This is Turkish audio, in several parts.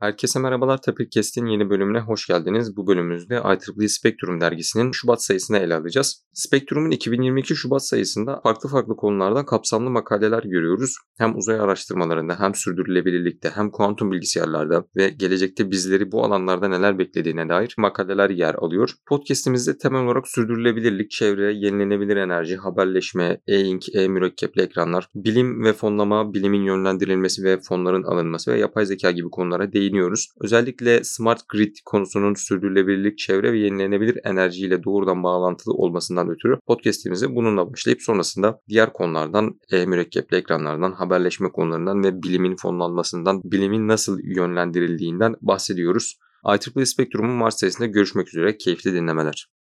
Herkese merhabalar. Tapir Kest'in yeni bölümüne hoş geldiniz. Bu bölümümüzde IEEE Spectrum dergisinin Şubat sayısını ele alacağız. Spectrum'un 2022 Şubat sayısında farklı farklı konularda kapsamlı makaleler görüyoruz. Hem uzay araştırmalarında hem sürdürülebilirlikte hem kuantum bilgisayarlarda ve gelecekte bizleri bu alanlarda neler beklediğine dair makaleler yer alıyor. Podcast'imizde temel olarak sürdürülebilirlik, çevre, yenilenebilir enerji, haberleşme, e-ink, e-mürekkepli ekranlar, bilim ve fonlama, bilimin yönlendirilmesi ve fonların alınması ve yapay zeka gibi konulara değiniyoruz değiniyoruz. Özellikle smart grid konusunun sürdürülebilirlik, çevre ve yenilenebilir enerjiyle doğrudan bağlantılı olmasından ötürü podcast'imizi bununla başlayıp sonrasında diğer konulardan, e-mürekkepli ekranlardan, haberleşme konularından ve bilimin fonlanmasından, bilimin nasıl yönlendirildiğinden bahsediyoruz. IEEE Spektrum'un Mars sayısında görüşmek üzere. Keyifli dinlemeler.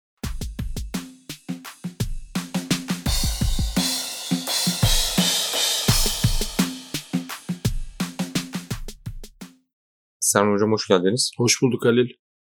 Serhan Hocam hoş geldiniz. Hoş bulduk Halil.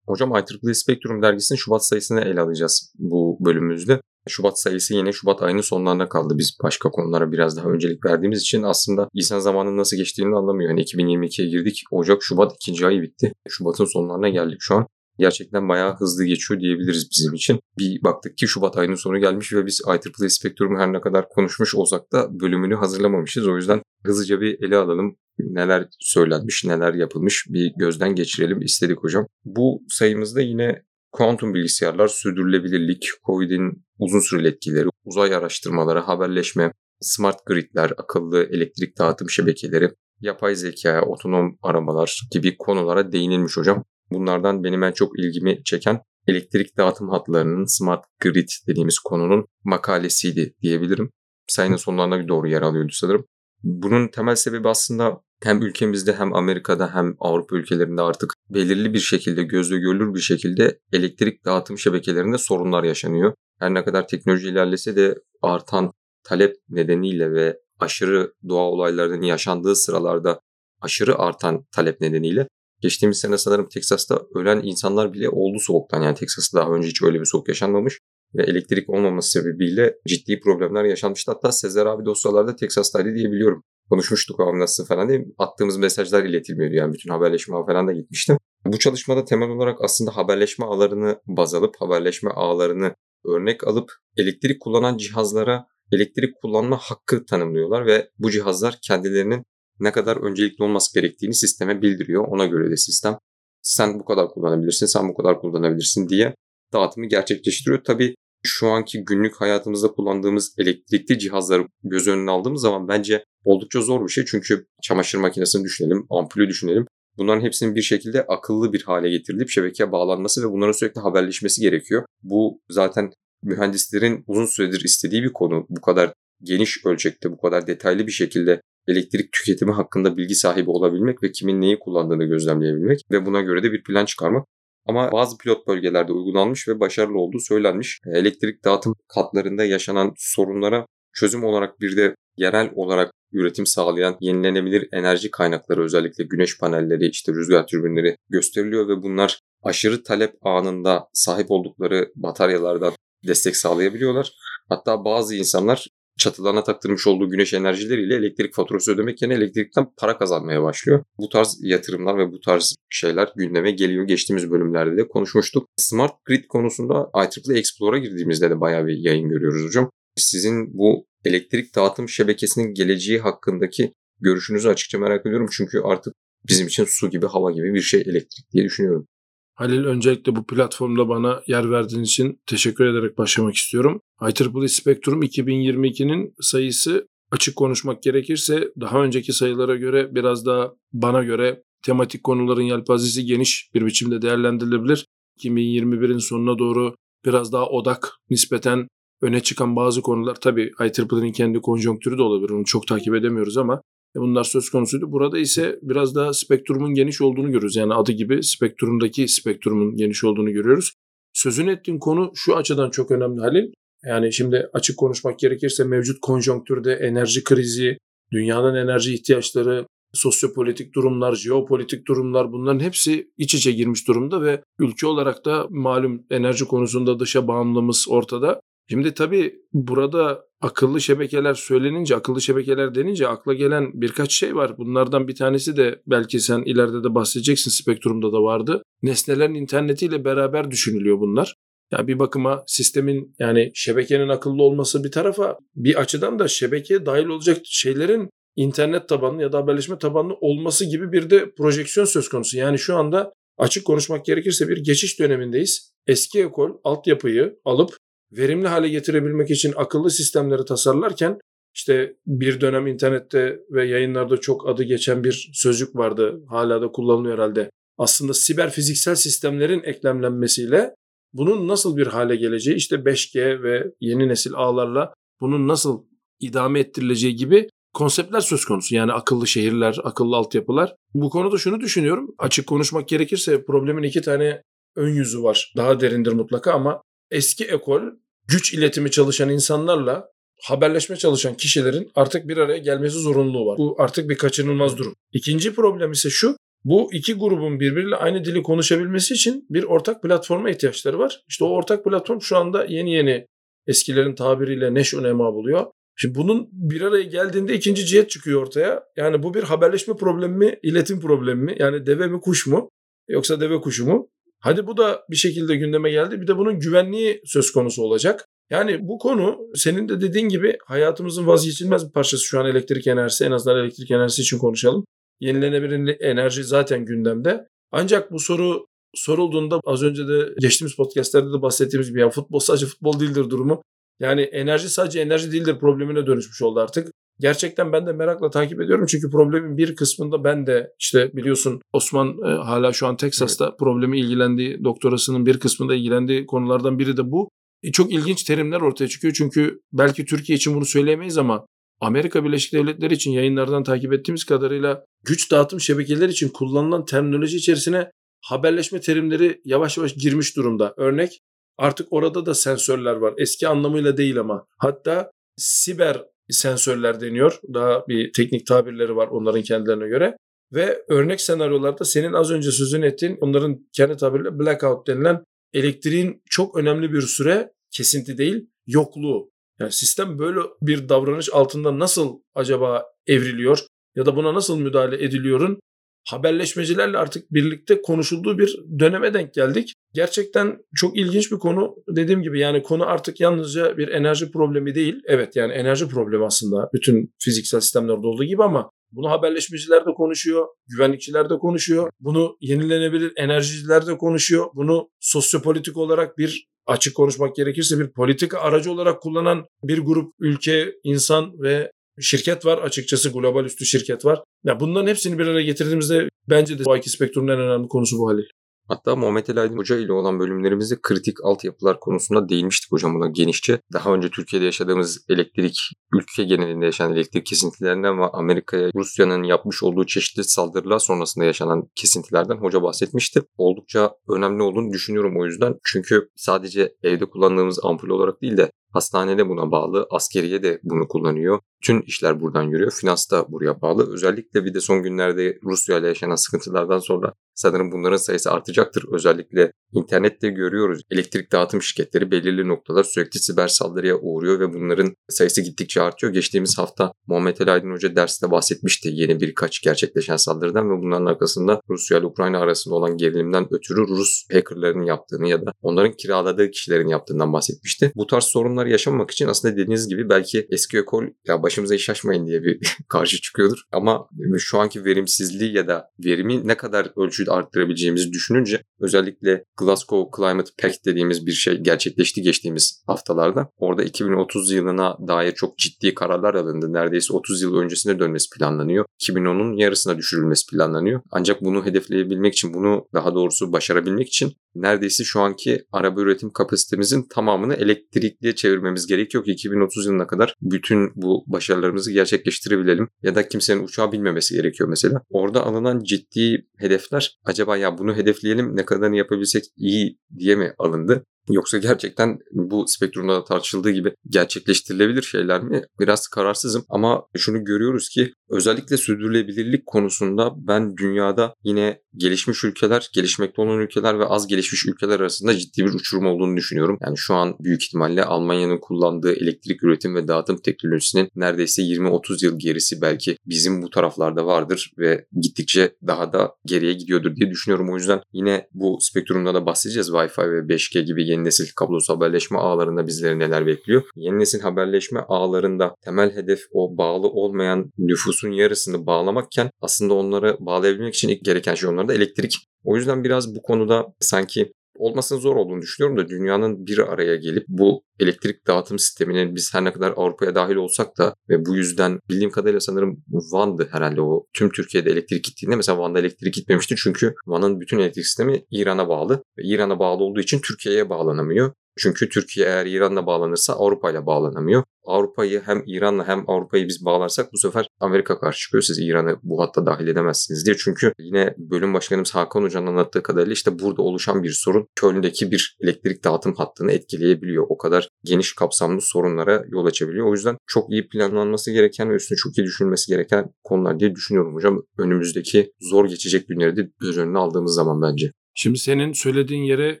Hocam IEEE Spectrum dergisinin Şubat sayısını ele alacağız bu bölümümüzde. Şubat sayısı yine Şubat ayının sonlarına kaldı. Biz başka konulara biraz daha öncelik verdiğimiz için aslında insan zamanın nasıl geçtiğini anlamıyor. Yani 2022'ye girdik. Ocak, Şubat ikinci ayı bitti. Şubat'ın sonlarına geldik şu an. Gerçekten bayağı hızlı geçiyor diyebiliriz bizim için. Bir baktık ki Şubat ayının sonu gelmiş ve biz IEEE Spectrum'u her ne kadar konuşmuş olsak da bölümünü hazırlamamışız. O yüzden hızlıca bir ele alalım neler söylenmiş, neler yapılmış bir gözden geçirelim istedik hocam. Bu sayımızda yine kuantum bilgisayarlar, sürdürülebilirlik, COVID'in uzun süreli etkileri, uzay araştırmaları, haberleşme, smart gridler, akıllı elektrik dağıtım şebekeleri, yapay zeka, otonom arabalar gibi konulara değinilmiş hocam. Bunlardan benim en çok ilgimi çeken elektrik dağıtım hatlarının smart grid dediğimiz konunun makalesiydi diyebilirim. Sayının sonlarına doğru yer alıyordu sanırım. Bunun temel sebebi aslında hem ülkemizde hem Amerika'da hem Avrupa ülkelerinde artık belirli bir şekilde gözle görülür bir şekilde elektrik dağıtım şebekelerinde sorunlar yaşanıyor. Her ne kadar teknoloji ilerlese de artan talep nedeniyle ve aşırı doğa olaylarının yaşandığı sıralarda aşırı artan talep nedeniyle geçtiğimiz sene sanırım Teksas'ta ölen insanlar bile oldu soğuktan. Yani Teksas'ta daha önce hiç öyle bir soğuk yaşanmamış ve elektrik olmaması sebebiyle ciddi problemler yaşanmıştı. Hatta Sezer abi dosyalarda Teksas'taydı diye biliyorum konuşmuştuk abi nasıl falan diye attığımız mesajlar iletilmiyordu yani bütün haberleşme falan da gitmişti. Bu çalışmada temel olarak aslında haberleşme ağlarını baz alıp haberleşme ağlarını örnek alıp elektrik kullanan cihazlara elektrik kullanma hakkı tanımlıyorlar ve bu cihazlar kendilerinin ne kadar öncelikli olması gerektiğini sisteme bildiriyor. Ona göre de sistem sen bu kadar kullanabilirsin, sen bu kadar kullanabilirsin diye dağıtımı gerçekleştiriyor. Tabii şu anki günlük hayatımızda kullandığımız elektrikli cihazları göz önüne aldığımız zaman bence oldukça zor bir şey. Çünkü çamaşır makinesini düşünelim, ampulü düşünelim. Bunların hepsinin bir şekilde akıllı bir hale getirilip şebekeye bağlanması ve bunların sürekli haberleşmesi gerekiyor. Bu zaten mühendislerin uzun süredir istediği bir konu. Bu kadar geniş ölçekte, bu kadar detaylı bir şekilde elektrik tüketimi hakkında bilgi sahibi olabilmek ve kimin neyi kullandığını gözlemleyebilmek ve buna göre de bir plan çıkarmak. Ama bazı pilot bölgelerde uygulanmış ve başarılı olduğu söylenmiş. Elektrik dağıtım katlarında yaşanan sorunlara çözüm olarak bir de yerel olarak üretim sağlayan yenilenebilir enerji kaynakları özellikle güneş panelleri, işte rüzgar türbinleri gösteriliyor ve bunlar aşırı talep anında sahip oldukları bataryalardan destek sağlayabiliyorlar. Hatta bazı insanlar çatılarına taktırmış olduğu güneş enerjileriyle elektrik faturası ödemek yerine elektrikten para kazanmaya başlıyor. Bu tarz yatırımlar ve bu tarz şeyler gündeme geliyor. Geçtiğimiz bölümlerde de konuşmuştuk. Smart Grid konusunda IEEE Explorer'a girdiğimizde de bayağı bir yayın görüyoruz hocam. Sizin bu elektrik dağıtım şebekesinin geleceği hakkındaki görüşünüzü açıkça merak ediyorum. Çünkü artık bizim için su gibi hava gibi bir şey elektrik diye düşünüyorum. Halil öncelikle bu platformda bana yer verdiğin için teşekkür ederek başlamak istiyorum. IEEE Spectrum 2022'nin sayısı açık konuşmak gerekirse daha önceki sayılara göre biraz daha bana göre tematik konuların yelpazesi geniş bir biçimde değerlendirilebilir. 2021'in sonuna doğru biraz daha odak nispeten öne çıkan bazı konular tabii IEEE'nin kendi konjonktürü de olabilir onu çok takip edemiyoruz ama e, bunlar söz konusuydu. Burada ise biraz daha spektrumun geniş olduğunu görüyoruz. Yani adı gibi spektrumdaki spektrumun geniş olduğunu görüyoruz. Sözünü ettiğin konu şu açıdan çok önemli Halil. Yani şimdi açık konuşmak gerekirse mevcut konjonktürde enerji krizi, dünyanın enerji ihtiyaçları, sosyopolitik durumlar, jeopolitik durumlar bunların hepsi iç içe girmiş durumda ve ülke olarak da malum enerji konusunda dışa bağımlılığımız ortada. Şimdi tabii burada akıllı şebekeler söylenince, akıllı şebekeler denince akla gelen birkaç şey var. Bunlardan bir tanesi de belki sen ileride de bahsedeceksin spektrumda da vardı. Nesnelerin internetiyle beraber düşünülüyor bunlar. Yani bir bakıma sistemin yani şebekenin akıllı olması bir tarafa bir açıdan da şebekeye dahil olacak şeylerin internet tabanlı ya da haberleşme tabanlı olması gibi bir de projeksiyon söz konusu. Yani şu anda açık konuşmak gerekirse bir geçiş dönemindeyiz. Eski ekol altyapıyı alıp verimli hale getirebilmek için akıllı sistemleri tasarlarken işte bir dönem internette ve yayınlarda çok adı geçen bir sözcük vardı. Hala da kullanılıyor herhalde. Aslında siber fiziksel sistemlerin eklemlenmesiyle bunun nasıl bir hale geleceği işte 5G ve yeni nesil ağlarla bunun nasıl idame ettirileceği gibi konseptler söz konusu. Yani akıllı şehirler, akıllı altyapılar. Bu konuda şunu düşünüyorum. Açık konuşmak gerekirse problemin iki tane ön yüzü var. Daha derindir mutlaka ama eski ekol güç iletimi çalışan insanlarla haberleşme çalışan kişilerin artık bir araya gelmesi zorunluluğu var. Bu artık bir kaçınılmaz durum. İkinci problem ise şu. Bu iki grubun birbiriyle aynı dili konuşabilmesi için bir ortak platforma ihtiyaçları var. İşte o ortak platform şu anda yeni yeni eskilerin tabiriyle neş önema buluyor. Şimdi bunun bir araya geldiğinde ikinci cihet çıkıyor ortaya. Yani bu bir haberleşme problemi mi, iletim problemi mi? Yani deve mi kuş mu? Yoksa deve kuşu mu? Hadi bu da bir şekilde gündeme geldi. Bir de bunun güvenliği söz konusu olacak. Yani bu konu senin de dediğin gibi hayatımızın vazgeçilmez bir parçası şu an elektrik enerjisi. En azından elektrik enerjisi için konuşalım. Yenilenebilir enerji zaten gündemde. Ancak bu soru sorulduğunda az önce de geçtiğimiz podcastlerde de bahsettiğimiz gibi ya futbol sadece futbol değildir durumu. Yani enerji sadece enerji değildir problemine dönüşmüş oldu artık. Gerçekten ben de merakla takip ediyorum çünkü problemin bir kısmında ben de işte biliyorsun Osman e, hala şu an Texas'ta evet. problemi ilgilendiği doktorasının bir kısmında ilgilendiği konulardan biri de bu. E, çok ilginç terimler ortaya çıkıyor çünkü belki Türkiye için bunu söyleyemeyiz ama Amerika Birleşik Devletleri için yayınlardan takip ettiğimiz kadarıyla güç dağıtım şebekeleri için kullanılan terminoloji içerisine haberleşme terimleri yavaş yavaş girmiş durumda. Örnek artık orada da sensörler var. Eski anlamıyla değil ama. Hatta siber sensörler deniyor. Daha bir teknik tabirleri var onların kendilerine göre. Ve örnek senaryolarda senin az önce sözünü ettiğin onların kendi tabiriyle blackout denilen elektriğin çok önemli bir süre kesinti değil yokluğu. Yani sistem böyle bir davranış altında nasıl acaba evriliyor ya da buna nasıl müdahale ediliyorun haberleşmecilerle artık birlikte konuşulduğu bir döneme denk geldik. Gerçekten çok ilginç bir konu. Dediğim gibi yani konu artık yalnızca bir enerji problemi değil. Evet yani enerji problemi aslında bütün fiziksel sistemlerde olduğu gibi ama bunu haberleşmeciler de konuşuyor, güvenlikçiler de konuşuyor. Bunu yenilenebilir enerjiciler de konuşuyor. Bunu sosyopolitik olarak bir açık konuşmak gerekirse bir politika aracı olarak kullanan bir grup ülke, insan ve şirket var açıkçası global üstü şirket var. Ya bunların hepsini bir araya getirdiğimizde bence de bu iki spektrumun en önemli konusu bu Halil. Hatta Muhammed El Aydın Hoca ile olan bölümlerimizde kritik altyapılar konusunda değinmiştik hocam buna genişçe. Daha önce Türkiye'de yaşadığımız elektrik, ülke genelinde yaşanan elektrik kesintilerinden ve Amerika'ya Rusya'nın yapmış olduğu çeşitli saldırılar sonrasında yaşanan kesintilerden hoca bahsetmişti. Oldukça önemli olduğunu düşünüyorum o yüzden. Çünkü sadece evde kullandığımız ampul olarak değil de Hastanede buna bağlı, askeriye de bunu kullanıyor. Tüm işler buradan yürüyor. Finans da buraya bağlı. Özellikle bir de son günlerde Rusya ile yaşanan sıkıntılardan sonra sanırım bunların sayısı artacaktır. Özellikle internette görüyoruz. Elektrik dağıtım şirketleri belirli noktalar sürekli siber saldırıya uğruyor ve bunların sayısı gittikçe artıyor. Geçtiğimiz hafta Muhammed El Aydın Hoca derste bahsetmişti yeni birkaç gerçekleşen saldırıdan ve bunların arkasında Rusya ile Ukrayna arasında olan gerilimden ötürü Rus hackerların yaptığını ya da onların kiraladığı kişilerin yaptığından bahsetmişti. Bu tarz sorunlar yaşamamak için aslında dediğiniz gibi belki eski ekol ya başımıza iş açmayın diye bir karşı çıkıyordur. Ama şu anki verimsizliği ya da verimi ne kadar ölçüde arttırabileceğimizi düşününce özellikle Glasgow Climate Pact dediğimiz bir şey gerçekleşti geçtiğimiz haftalarda. Orada 2030 yılına dair çok ciddi kararlar alındı. Neredeyse 30 yıl öncesine dönmesi planlanıyor. 2010'un yarısına düşürülmesi planlanıyor. Ancak bunu hedefleyebilmek için, bunu daha doğrusu başarabilmek için neredeyse şu anki araba üretim kapasitemizin tamamını elektrikliye çevirmemiz gerekiyor ki 2030 yılına kadar bütün bu başarılarımızı gerçekleştirebilelim. Ya da kimsenin uçağı bilmemesi gerekiyor mesela. Orada alınan ciddi hedefler acaba ya bunu hedefleyelim ne kadarını yapabilsek iyi diye mi alındı? Yoksa gerçekten bu spektrumda da tartışıldığı gibi gerçekleştirilebilir şeyler mi? Biraz kararsızım ama şunu görüyoruz ki özellikle sürdürülebilirlik konusunda ben dünyada yine gelişmiş ülkeler, gelişmekte olan ülkeler ve az gelişmiş ülkeler arasında ciddi bir uçurum olduğunu düşünüyorum. Yani şu an büyük ihtimalle Almanya'nın kullandığı elektrik üretim ve dağıtım teknolojisinin neredeyse 20-30 yıl gerisi belki bizim bu taraflarda vardır ve gittikçe daha da geriye gidiyordur diye düşünüyorum. O yüzden yine bu spektrumda da bahsedeceğiz. Wi-Fi ve 5G gibi yeni nesil kablosuz haberleşme ağlarında bizleri neler bekliyor. Yeni nesil haberleşme ağlarında temel hedef o bağlı olmayan nüfusun yarısını bağlamakken aslında onları bağlayabilmek için ilk gereken şey onlarda elektrik. O yüzden biraz bu konuda sanki olmasının zor olduğunu düşünüyorum da dünyanın bir araya gelip bu elektrik dağıtım sisteminin biz her ne kadar Avrupa'ya dahil olsak da ve bu yüzden bildiğim kadarıyla sanırım Van'dı herhalde o tüm Türkiye'de elektrik gittiğinde mesela Van'da elektrik gitmemişti çünkü Van'ın bütün elektrik sistemi İran'a bağlı İran'a bağlı olduğu için Türkiye'ye bağlanamıyor. Çünkü Türkiye eğer İran'la bağlanırsa Avrupa ile bağlanamıyor. Avrupa'yı hem İran'la hem Avrupa'yı biz bağlarsak bu sefer Amerika karşı çıkıyor. Siz İran'ı bu hatta dahil edemezsiniz diye. Çünkü yine bölüm başkanımız Hakan Hoca'nın anlattığı kadarıyla işte burada oluşan bir sorun Köln'deki bir elektrik dağıtım hattını etkileyebiliyor. O kadar geniş kapsamlı sorunlara yol açabiliyor. O yüzden çok iyi planlanması gereken ve üstüne çok iyi düşünülmesi gereken konular diye düşünüyorum hocam. Önümüzdeki zor geçecek günleri de göz önüne aldığımız zaman bence. Şimdi senin söylediğin yere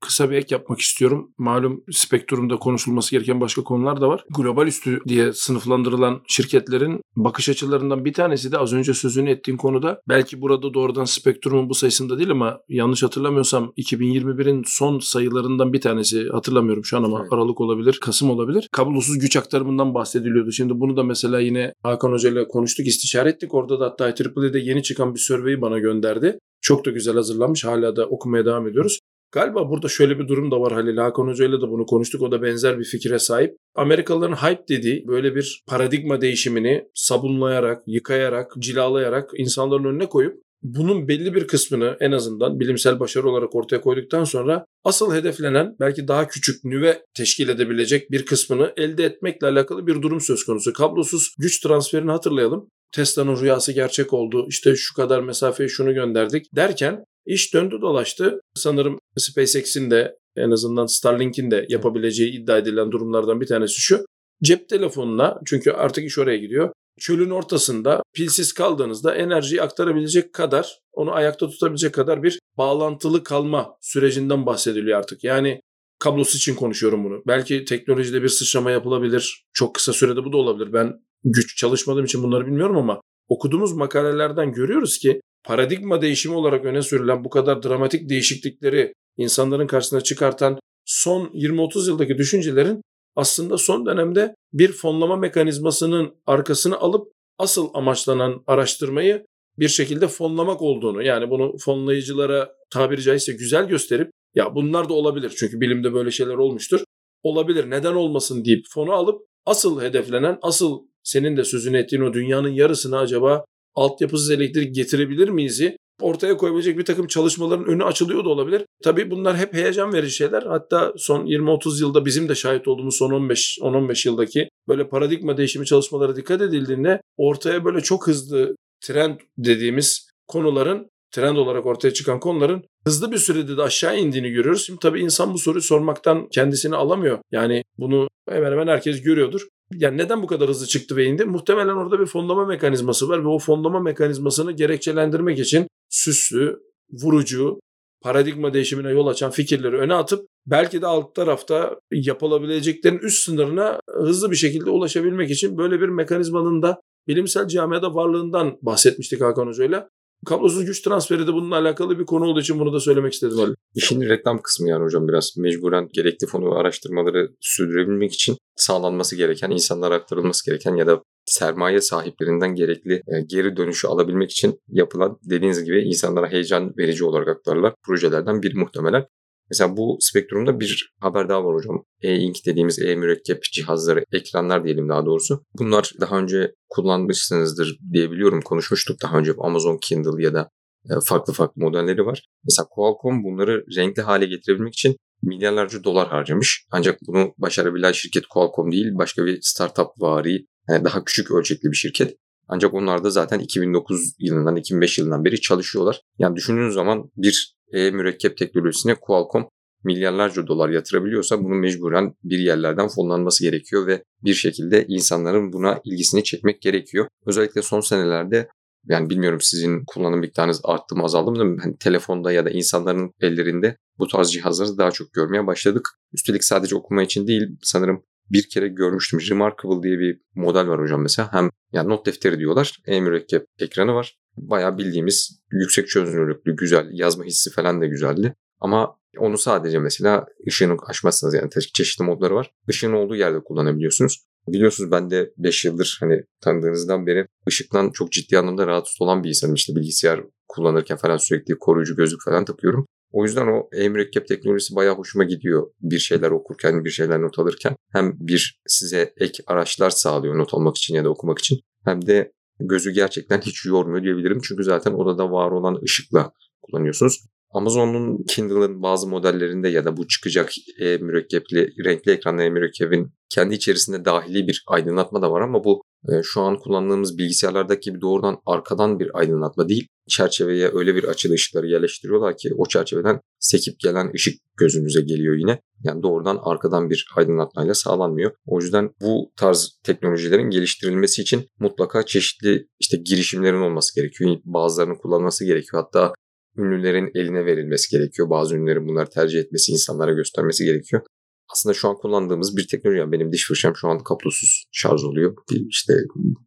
kısa bir ek yapmak istiyorum. Malum spektrumda konuşulması gereken başka konular da var. Global üstü diye sınıflandırılan şirketlerin bakış açılarından bir tanesi de az önce sözünü ettiğin konuda belki burada doğrudan spektrumun bu sayısında değil ama yanlış hatırlamıyorsam 2021'in son sayılarından bir tanesi hatırlamıyorum şu an ama evet. Aralık olabilir, Kasım olabilir. Kablosuz güç aktarımından bahsediliyordu. Şimdi bunu da mesela yine Hakan Hoca ile konuştuk, istişare ettik. Orada da hatta IEEE'de yeni çıkan bir survey bana gönderdi. Çok da güzel hazırlanmış. Hala da okumaya devam ediyoruz. Galiba burada şöyle bir durum da var Halil Hakan Hoca ile de bunu konuştuk. O da benzer bir fikre sahip. Amerikalıların hype dediği böyle bir paradigma değişimini sabunlayarak, yıkayarak, cilalayarak insanların önüne koyup bunun belli bir kısmını en azından bilimsel başarı olarak ortaya koyduktan sonra asıl hedeflenen belki daha küçük nüve teşkil edebilecek bir kısmını elde etmekle alakalı bir durum söz konusu. Kablosuz güç transferini hatırlayalım. Tesla'nın rüyası gerçek oldu. İşte şu kadar mesafeyi şunu gönderdik derken iş döndü dolaştı. Sanırım SpaceX'in de en azından Starlink'in de yapabileceği iddia edilen durumlardan bir tanesi şu. Cep telefonuna çünkü artık iş oraya gidiyor. Çölün ortasında pilsiz kaldığınızda enerjiyi aktarabilecek kadar, onu ayakta tutabilecek kadar bir bağlantılı kalma sürecinden bahsediliyor artık. Yani kablosu için konuşuyorum bunu. Belki teknolojide bir sıçrama yapılabilir. Çok kısa sürede bu da olabilir. Ben güç çalışmadığım için bunları bilmiyorum ama okuduğumuz makalelerden görüyoruz ki paradigma değişimi olarak öne sürülen bu kadar dramatik değişiklikleri insanların karşısına çıkartan son 20-30 yıldaki düşüncelerin aslında son dönemde bir fonlama mekanizmasının arkasını alıp asıl amaçlanan araştırmayı bir şekilde fonlamak olduğunu yani bunu fonlayıcılara tabiri caizse güzel gösterip ya bunlar da olabilir çünkü bilimde böyle şeyler olmuştur. Olabilir neden olmasın deyip fonu alıp asıl hedeflenen asıl senin de sözünü ettiğin o dünyanın yarısını acaba altyapısız elektrik getirebilir miyiz'i ortaya koyabilecek bir takım çalışmaların önü açılıyor da olabilir. Tabii bunlar hep heyecan verici şeyler. Hatta son 20-30 yılda bizim de şahit olduğumuz son 15 15 yıldaki böyle paradigma değişimi çalışmalara dikkat edildiğinde ortaya böyle çok hızlı trend dediğimiz konuların trend olarak ortaya çıkan konuların hızlı bir sürede de aşağı indiğini görüyoruz. Şimdi tabii insan bu soruyu sormaktan kendisini alamıyor. Yani bunu hemen hemen herkes görüyordur. Yani neden bu kadar hızlı çıktı ve indi? Muhtemelen orada bir fonlama mekanizması var ve o fonlama mekanizmasını gerekçelendirmek için süslü, vurucu, paradigma değişimine yol açan fikirleri öne atıp belki de alt tarafta yapılabileceklerin üst sınırına hızlı bir şekilde ulaşabilmek için böyle bir mekanizmanın da bilimsel camiada varlığından bahsetmiştik Hakan Hoca. Kablosuz güç transferi de bununla alakalı bir konu olduğu için bunu da söylemek istedim Ali. İşin reklam kısmı yani hocam biraz mecburen gerekli fonu araştırmaları sürdürebilmek için sağlanması gereken, insanlara aktarılması gereken ya da sermaye sahiplerinden gerekli e, geri dönüşü alabilmek için yapılan dediğiniz gibi insanlara heyecan verici olarak aktarılan projelerden biri muhtemelen. Mesela bu spektrumda bir haber daha var hocam. E-ink dediğimiz e-mürekkep cihazları, ekranlar diyelim daha doğrusu. Bunlar daha önce kullanmışsınızdır diyebiliyorum. Konuşmuştuk daha önce Amazon Kindle ya da e, farklı farklı modelleri var. Mesela Qualcomm bunları renkli hale getirebilmek için milyarlarca dolar harcamış. Ancak bunu başarabilen şirket Qualcomm değil, başka bir startup vari, yani daha küçük ölçekli bir şirket. Ancak onlar da zaten 2009 yılından 2005 yılından beri çalışıyorlar. Yani düşündüğünüz zaman bir e mürekkep teknolojisine Qualcomm milyarlarca dolar yatırabiliyorsa bunun mecburen bir yerlerden fonlanması gerekiyor ve bir şekilde insanların buna ilgisini çekmek gerekiyor. Özellikle son senelerde yani bilmiyorum sizin kullanım miktarınız arttı mı azaldı mı hani telefonda ya da insanların ellerinde bu tarz cihazları daha çok görmeye başladık. Üstelik sadece okuma için değil sanırım bir kere görmüştüm. Remarkable diye bir model var hocam mesela. Hem yani not defteri diyorlar. E-mürekkep ekranı var. Bayağı bildiğimiz yüksek çözünürlüklü, güzel, yazma hissi falan da güzeldi. Ama onu sadece mesela ışığını açmazsanız yani çeşitli modları var. Işığın olduğu yerde kullanabiliyorsunuz. Biliyorsunuz ben de 5 yıldır hani tanıdığınızdan beri ışıktan çok ciddi anlamda rahatsız olan bir insanım. İşte bilgisayar kullanırken falan sürekli koruyucu gözlük falan takıyorum. O yüzden o e-mürekkep teknolojisi bayağı hoşuma gidiyor. Bir şeyler okurken, bir şeyler not alırken. Hem bir size ek araçlar sağlıyor not almak için ya da okumak için. Hem de gözü gerçekten hiç yormuyor diyebilirim. Çünkü zaten odada var olan ışıkla kullanıyorsunuz. Amazon'un Kindle'ın bazı modellerinde ya da bu çıkacak e mürekkepli renkli ekranlı mürekkebin kendi içerisinde dahili bir aydınlatma da var ama bu e, şu an kullandığımız bilgisayarlardaki gibi doğrudan arkadan bir aydınlatma değil. Çerçeveye öyle bir açılı ışıkları yerleştiriyorlar ki o çerçeveden sekip gelen ışık gözünüze geliyor yine. Yani doğrudan arkadan bir aydınlatmayla sağlanmıyor. O yüzden bu tarz teknolojilerin geliştirilmesi için mutlaka çeşitli işte girişimlerin olması gerekiyor. Bazılarını kullanması gerekiyor. Hatta ünlülerin eline verilmesi gerekiyor. Bazı ünlülerin bunları tercih etmesi, insanlara göstermesi gerekiyor. Aslında şu an kullandığımız bir teknoloji. Yani benim diş fırçam şu an kablosuz şarj oluyor. Bir işte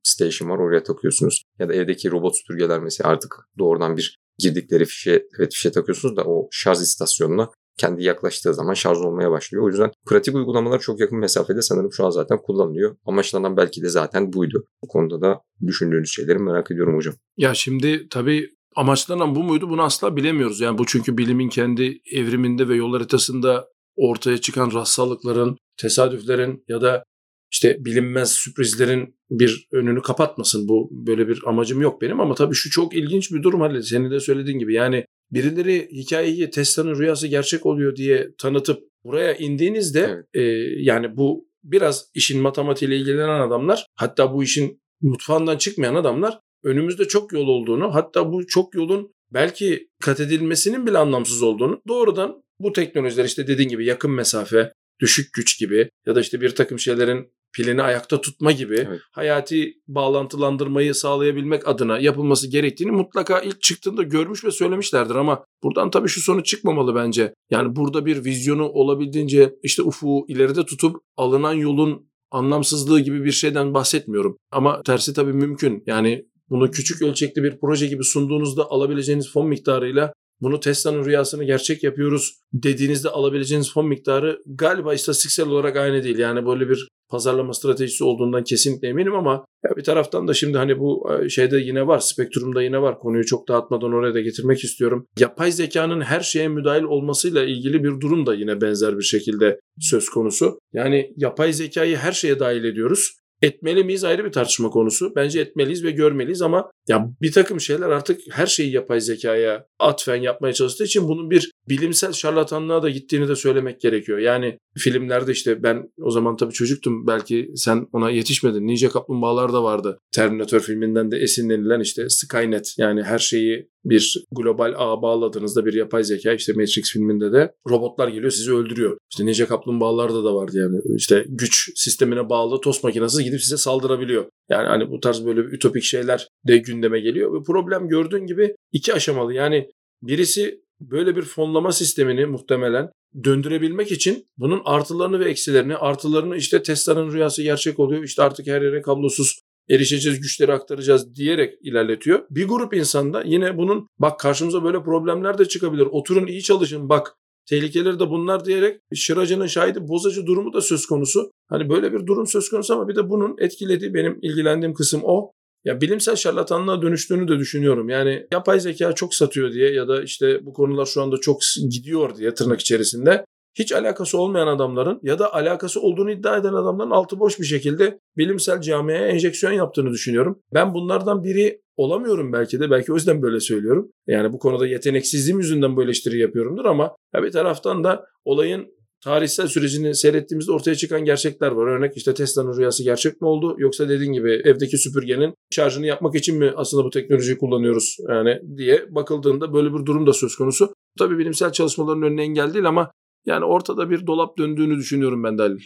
station var oraya takıyorsunuz. Ya da evdeki robot süpürgeler mesela artık doğrudan bir girdikleri fişe, evet fişe takıyorsunuz da o şarj istasyonuna kendi yaklaştığı zaman şarj olmaya başlıyor. O yüzden pratik uygulamalar çok yakın mesafede sanırım şu an zaten kullanılıyor. Amaçlanan belki de zaten buydu. Bu konuda da düşündüğünüz şeyleri merak ediyorum hocam. Ya şimdi tabii amaçlanan bu muydu bunu asla bilemiyoruz. Yani bu çünkü bilimin kendi evriminde ve yol haritasında ortaya çıkan rastsallıkların, tesadüflerin ya da işte bilinmez sürprizlerin bir önünü kapatmasın. Bu böyle bir amacım yok benim ama tabii şu çok ilginç bir durum Halil. Senin de söylediğin gibi yani birileri hikayeyi Tesla'nın rüyası gerçek oluyor diye tanıtıp buraya indiğinizde evet. e, yani bu biraz işin matematiğiyle ilgilenen adamlar hatta bu işin mutfağından çıkmayan adamlar önümüzde çok yol olduğunu hatta bu çok yolun belki kat edilmesinin bile anlamsız olduğunu doğrudan bu teknolojiler işte dediğin gibi yakın mesafe, düşük güç gibi ya da işte bir takım şeylerin pilini ayakta tutma gibi evet. hayati bağlantılandırmayı sağlayabilmek adına yapılması gerektiğini mutlaka ilk çıktığında görmüş ve söylemişlerdir ama buradan tabii şu sonuç çıkmamalı bence. Yani burada bir vizyonu olabildiğince işte ufuğu ileride tutup alınan yolun anlamsızlığı gibi bir şeyden bahsetmiyorum. Ama tersi tabii mümkün. Yani bunu küçük ölçekli bir proje gibi sunduğunuzda alabileceğiniz fon miktarıyla bunu Tesla'nın rüyasını gerçek yapıyoruz dediğinizde alabileceğiniz fon miktarı galiba istatistiksel olarak aynı değil. Yani böyle bir pazarlama stratejisi olduğundan kesinlikle eminim ama ya bir taraftan da şimdi hani bu e, şeyde yine var, spektrumda yine var. Konuyu çok dağıtmadan oraya da getirmek istiyorum. Yapay zekanın her şeye müdahil olmasıyla ilgili bir durum da yine benzer bir şekilde söz konusu. Yani yapay zekayı her şeye dahil ediyoruz. Etmeli miyiz ayrı bir tartışma konusu. Bence etmeliyiz ve görmeliyiz ama ya bir takım şeyler artık her şeyi yapay zekaya atfen yapmaya çalıştığı için bunun bir bilimsel şarlatanlığa da gittiğini de söylemek gerekiyor. Yani filmlerde işte ben o zaman tabii çocuktum belki sen ona yetişmedin. Ninja Kaplumbağalar da vardı. Terminator filminden de esinlenilen işte Skynet yani her şeyi bir global ağ bağladığınızda bir yapay zeka işte Matrix filminde de robotlar geliyor sizi öldürüyor. İşte Ninja Kaplumbağalarda da vardı yani işte güç sistemine bağlı tost makinesi gidip size saldırabiliyor. Yani hani bu tarz böyle ütopik şeyler de gündeme geliyor ve problem gördüğün gibi iki aşamalı. Yani birisi böyle bir fonlama sistemini muhtemelen döndürebilmek için bunun artılarını ve eksilerini, artılarını işte Tesla'nın rüyası gerçek oluyor. İşte artık her yere kablosuz erişeceğiz, güçleri aktaracağız diyerek ilerletiyor. Bir grup insanda yine bunun bak karşımıza böyle problemler de çıkabilir. Oturun iyi çalışın bak tehlikeleri de bunlar diyerek şıracının şahidi bozacı durumu da söz konusu. Hani böyle bir durum söz konusu ama bir de bunun etkilediği benim ilgilendiğim kısım o. Ya bilimsel şarlatanlığa dönüştüğünü de düşünüyorum. Yani yapay zeka çok satıyor diye ya da işte bu konular şu anda çok gidiyor diye tırnak içerisinde hiç alakası olmayan adamların ya da alakası olduğunu iddia eden adamların altı boş bir şekilde bilimsel camiaya enjeksiyon yaptığını düşünüyorum. Ben bunlardan biri olamıyorum belki de. Belki o yüzden böyle söylüyorum. Yani bu konuda yeteneksizliğim yüzünden bu eleştiri yapıyorumdur ama bir taraftan da olayın tarihsel sürecini seyrettiğimizde ortaya çıkan gerçekler var. Örnek işte Tesla'nın rüyası gerçek mi oldu yoksa dediğin gibi evdeki süpürgenin şarjını yapmak için mi aslında bu teknolojiyi kullanıyoruz yani diye bakıldığında böyle bir durum da söz konusu. Tabii bilimsel çalışmaların önüne engel değil ama Yani ortada bir dolap döndüğünü düşünüyorum ben de Halil.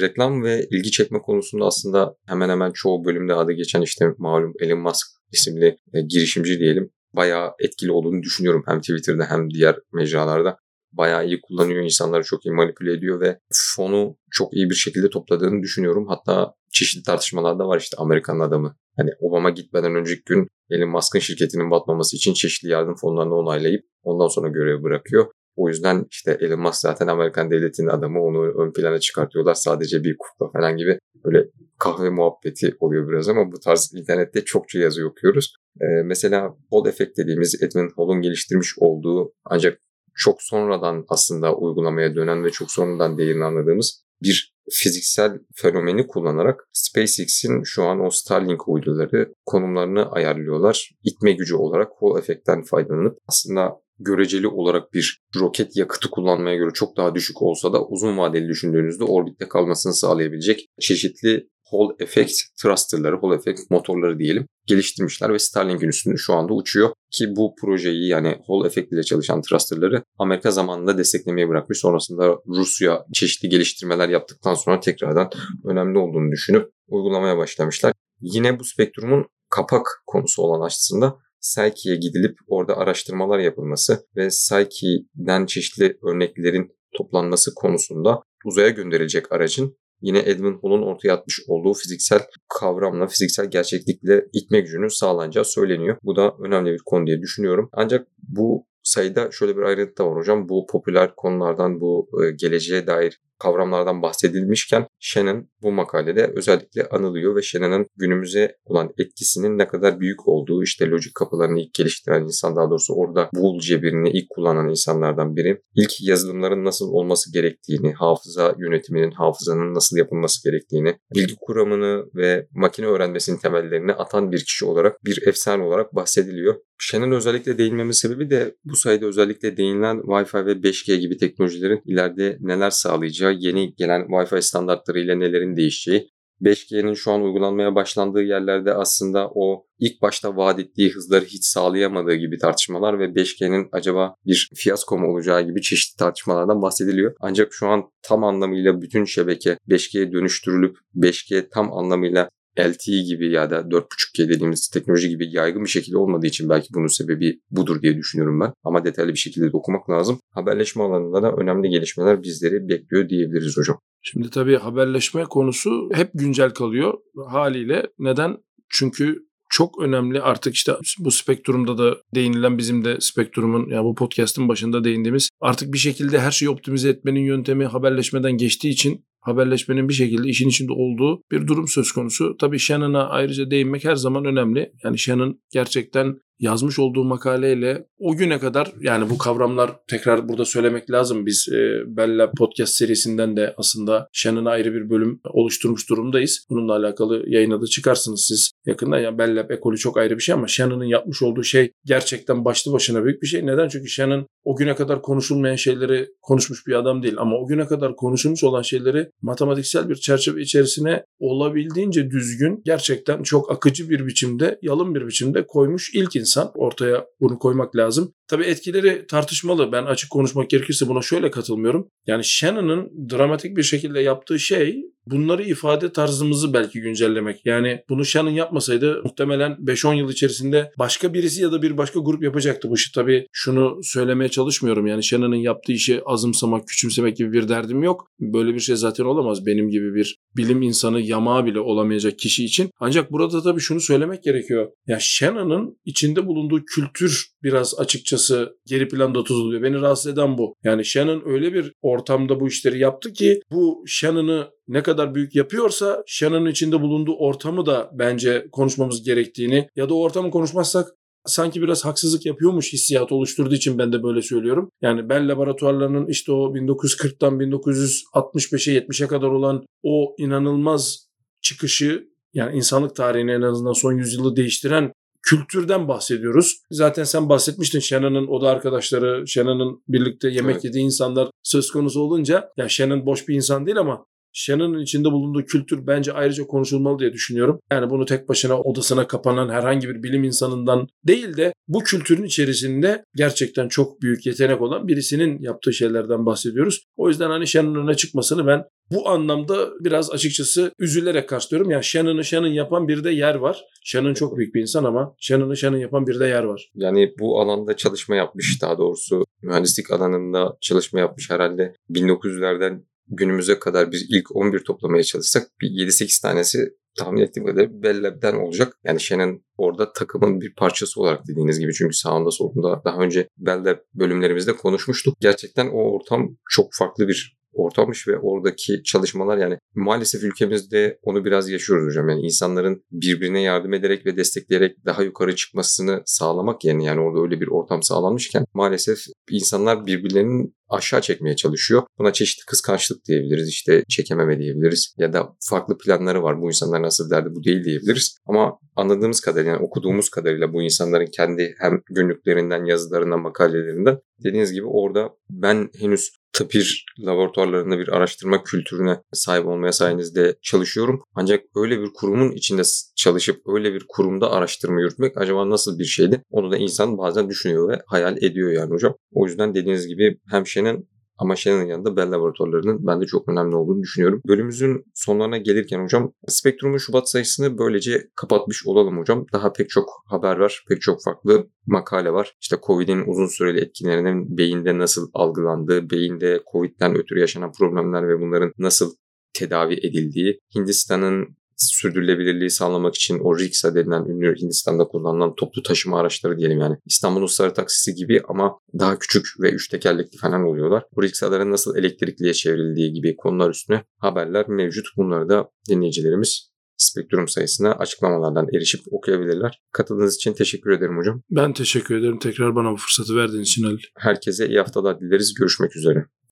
Reklam ve ilgi çekme konusunda aslında hemen hemen çoğu bölümde adı geçen işte malum Elon Musk isimli e, girişimci diyelim bayağı etkili olduğunu düşünüyorum hem Twitter'da hem diğer mecralarda. Bayağı iyi kullanıyor, insanları çok iyi manipüle ediyor ve fonu çok iyi bir şekilde topladığını düşünüyorum. Hatta çeşitli tartışmalarda var işte Amerikan adamı. Hani Obama gitmeden önceki gün Elon Musk'ın şirketinin batmaması için çeşitli yardım fonlarını onaylayıp ondan sonra görevi bırakıyor. O yüzden işte Elon Musk zaten Amerikan devletinin adamı onu ön plana çıkartıyorlar. Sadece bir kukla falan gibi böyle kahve muhabbeti oluyor biraz ama bu tarz internette çokça yazı okuyoruz. Ee, mesela Hall Effect dediğimiz Edwin Hall'un geliştirmiş olduğu ancak çok sonradan aslında uygulamaya dönen ve çok sonradan değerini anladığımız bir fiziksel fenomeni kullanarak SpaceX'in şu an o Starlink uyduları konumlarını ayarlıyorlar. İtme gücü olarak Hall Effect'ten faydalanıp aslında göreceli olarak bir roket yakıtı kullanmaya göre çok daha düşük olsa da uzun vadeli düşündüğünüzde orbitte kalmasını sağlayabilecek çeşitli Hall Effect thrusterları, Hall Effect motorları diyelim geliştirmişler ve Starlink'in üstünde şu anda uçuyor. Ki bu projeyi yani Hall Effect ile çalışan thrusterları Amerika zamanında desteklemeye bırakmış. Sonrasında Rusya çeşitli geliştirmeler yaptıktan sonra tekrardan önemli olduğunu düşünüp uygulamaya başlamışlar. Yine bu spektrumun kapak konusu olan aslında Psyche'ye gidilip orada araştırmalar yapılması ve Psyche'den çeşitli örneklerin toplanması konusunda uzaya gönderilecek aracın yine Edwin Hall'un ortaya atmış olduğu fiziksel kavramla, fiziksel gerçeklikle itme gücünün sağlanacağı söyleniyor. Bu da önemli bir konu diye düşünüyorum. Ancak bu sayıda şöyle bir ayrıntı da var hocam. Bu popüler konulardan, bu e, geleceğe dair kavramlardan bahsedilmişken Shannon bu makalede özellikle anılıyor ve Shannon'ın günümüze olan etkisinin ne kadar büyük olduğu işte lojik kapılarını ilk geliştiren insan daha doğrusu orada Boole cebirini ilk kullanan insanlardan biri. İlk yazılımların nasıl olması gerektiğini, hafıza yönetiminin, hafızanın nasıl yapılması gerektiğini, bilgi kuramını ve makine öğrenmesinin temellerini atan bir kişi olarak bir efsane olarak bahsediliyor. Shannon özellikle değinmemin sebebi de bu sayede özellikle değinilen Wi-Fi ve 5G gibi teknolojilerin ileride neler sağlayacağı, yeni gelen Wi-Fi standartları ile nelerin değişeceği, 5G'nin şu an uygulanmaya başlandığı yerlerde aslında o ilk başta vaat ettiği hızları hiç sağlayamadığı gibi tartışmalar ve 5G'nin acaba bir fiyasko mu olacağı gibi çeşitli tartışmalardan bahsediliyor. Ancak şu an tam anlamıyla bütün şebeke 5G'ye dönüştürülüp 5G tam anlamıyla LTE gibi ya da 4.5G dediğimiz teknoloji gibi yaygın bir şekilde olmadığı için belki bunun sebebi budur diye düşünüyorum ben. Ama detaylı bir şekilde de okumak lazım. Haberleşme alanında da önemli gelişmeler bizleri bekliyor diyebiliriz hocam. Şimdi tabii haberleşme konusu hep güncel kalıyor haliyle. Neden? Çünkü çok önemli artık işte bu spektrumda da değinilen bizim de spektrumun ya yani bu podcast'ın başında değindiğimiz artık bir şekilde her şeyi optimize etmenin yöntemi haberleşmeden geçtiği için haberleşmenin bir şekilde işin içinde olduğu bir durum söz konusu. Tabii Shannon'a ayrıca değinmek her zaman önemli. Yani Shannon gerçekten yazmış olduğu makaleyle o güne kadar yani bu kavramlar tekrar burada söylemek lazım. Biz e, Bella Podcast serisinden de aslında Shannon'a ayrı bir bölüm oluşturmuş durumdayız. Bununla alakalı yayına da çıkarsınız siz yakında. Ya Bella ekolü çok ayrı bir şey ama Shannon'ın yapmış olduğu şey gerçekten başlı başına büyük bir şey. Neden? Çünkü Shannon o güne kadar konuşulmayan şeyleri konuşmuş bir adam değil ama o güne kadar konuşulmuş olan şeyleri matematiksel bir çerçeve içerisine olabildiğince düzgün, gerçekten çok akıcı bir biçimde, yalın bir biçimde koymuş ilk insan. Ortaya bunu koymak lazım. Tabii etkileri tartışmalı. Ben açık konuşmak gerekirse buna şöyle katılmıyorum. Yani Shannon'ın dramatik bir şekilde yaptığı şey bunları ifade tarzımızı belki güncellemek. Yani bunu Shannon yapmasaydı muhtemelen 5-10 yıl içerisinde başka birisi ya da bir başka grup yapacaktı bu işi. Tabii şunu söylemeye çalışmıyorum. Yani Shannon'ın yaptığı işi azımsamak, küçümsemek gibi bir derdim yok. Böyle bir şey zaten olamaz benim gibi bir bilim insanı yamağı bile olamayacak kişi için. Ancak burada tabii şunu söylemek gerekiyor. Ya Shannon'ın içinde bulunduğu kültür biraz açıkçası geri planda tutuluyor. Beni rahatsız eden bu. Yani Shannon öyle bir ortamda bu işleri yaptı ki bu Shannon'ı ne kadar büyük yapıyorsa Shannon'ın içinde bulunduğu ortamı da bence konuşmamız gerektiğini ya da o ortamı konuşmazsak sanki biraz haksızlık yapıyormuş hissiyat oluşturduğu için ben de böyle söylüyorum. Yani ben laboratuvarlarının işte o 1940'tan 1965'e 70'e kadar olan o inanılmaz çıkışı yani insanlık tarihini en azından son yüzyılı değiştiren kültürden bahsediyoruz. Zaten sen bahsetmiştin Shannon'ın o da arkadaşları, Shannon'ın birlikte yemek evet. yediği insanlar söz konusu olunca ya Shannon boş bir insan değil ama Shannon'ın içinde bulunduğu kültür bence ayrıca konuşulmalı diye düşünüyorum. Yani bunu tek başına odasına kapanan herhangi bir bilim insanından değil de bu kültürün içerisinde gerçekten çok büyük yetenek olan birisinin yaptığı şeylerden bahsediyoruz. O yüzden hani Shannon'ın öne çıkmasını ben bu anlamda biraz açıkçası üzülerek karşılıyorum. Yani Shannon'ı Shannon yapan bir de yer var. Shannon çok büyük bir insan ama Shannon'ı Shannon yapan bir de yer var. Yani bu alanda çalışma yapmış daha doğrusu mühendislik alanında çalışma yapmış herhalde 1900'lerden günümüze kadar biz ilk 11 toplamaya çalışsak bir 7-8 tanesi tahmin ettiğim kadarıyla Bell Lab'den olacak. Yani Shannon orada takımın bir parçası olarak dediğiniz gibi çünkü sağında solunda daha önce Bell Lab bölümlerimizde konuşmuştuk. Gerçekten o ortam çok farklı bir ortammış ve oradaki çalışmalar yani maalesef ülkemizde onu biraz yaşıyoruz hocam. Yani insanların birbirine yardım ederek ve destekleyerek daha yukarı çıkmasını sağlamak yerine yani orada öyle bir ortam sağlanmışken maalesef insanlar birbirlerinin aşağı çekmeye çalışıyor. Buna çeşitli kıskançlık diyebiliriz, işte çekememe diyebiliriz ya da farklı planları var. Bu insanlar nasıl derdi bu değil diyebiliriz. Ama anladığımız kadarıyla, yani okuduğumuz kadarıyla bu insanların kendi hem günlüklerinden, yazılarından, makalelerinden dediğiniz gibi orada ben henüz tıpir laboratuvarlarında bir araştırma kültürüne sahip olmaya sayenizde çalışıyorum. Ancak öyle bir kurumun içinde çalışıp öyle bir kurumda araştırma yürütmek acaba nasıl bir şeydi? Onu da insan bazen düşünüyor ve hayal ediyor yani hocam. O yüzden dediğiniz gibi hem Şen'in ama Shannon'ın yanında Bell laboratuvarlarının bende çok önemli olduğunu düşünüyorum. Bölümümüzün sonlarına gelirken hocam Spektrum'un Şubat sayısını böylece kapatmış olalım hocam. Daha pek çok haber var, pek çok farklı makale var. İşte Covid'in uzun süreli etkilerinin beyinde nasıl algılandığı, beyinde Covid'den ötürü yaşanan problemler ve bunların nasıl tedavi edildiği, Hindistan'ın sürdürülebilirliği sağlamak için o riksa denilen ünlü Hindistan'da kullanılan toplu taşıma araçları diyelim yani. İstanbul'un sarı taksisi gibi ama daha küçük ve üç tekerlekli falan oluyorlar. Bu riksaların nasıl elektrikliye çevrildiği gibi konular üstüne haberler mevcut. Bunları da dinleyicilerimiz spektrum sayısına açıklamalardan erişip okuyabilirler. Katıldığınız için teşekkür ederim hocam. Ben teşekkür ederim. Tekrar bana bu fırsatı verdiğin için Ali. Herkese iyi haftalar dileriz. Görüşmek üzere.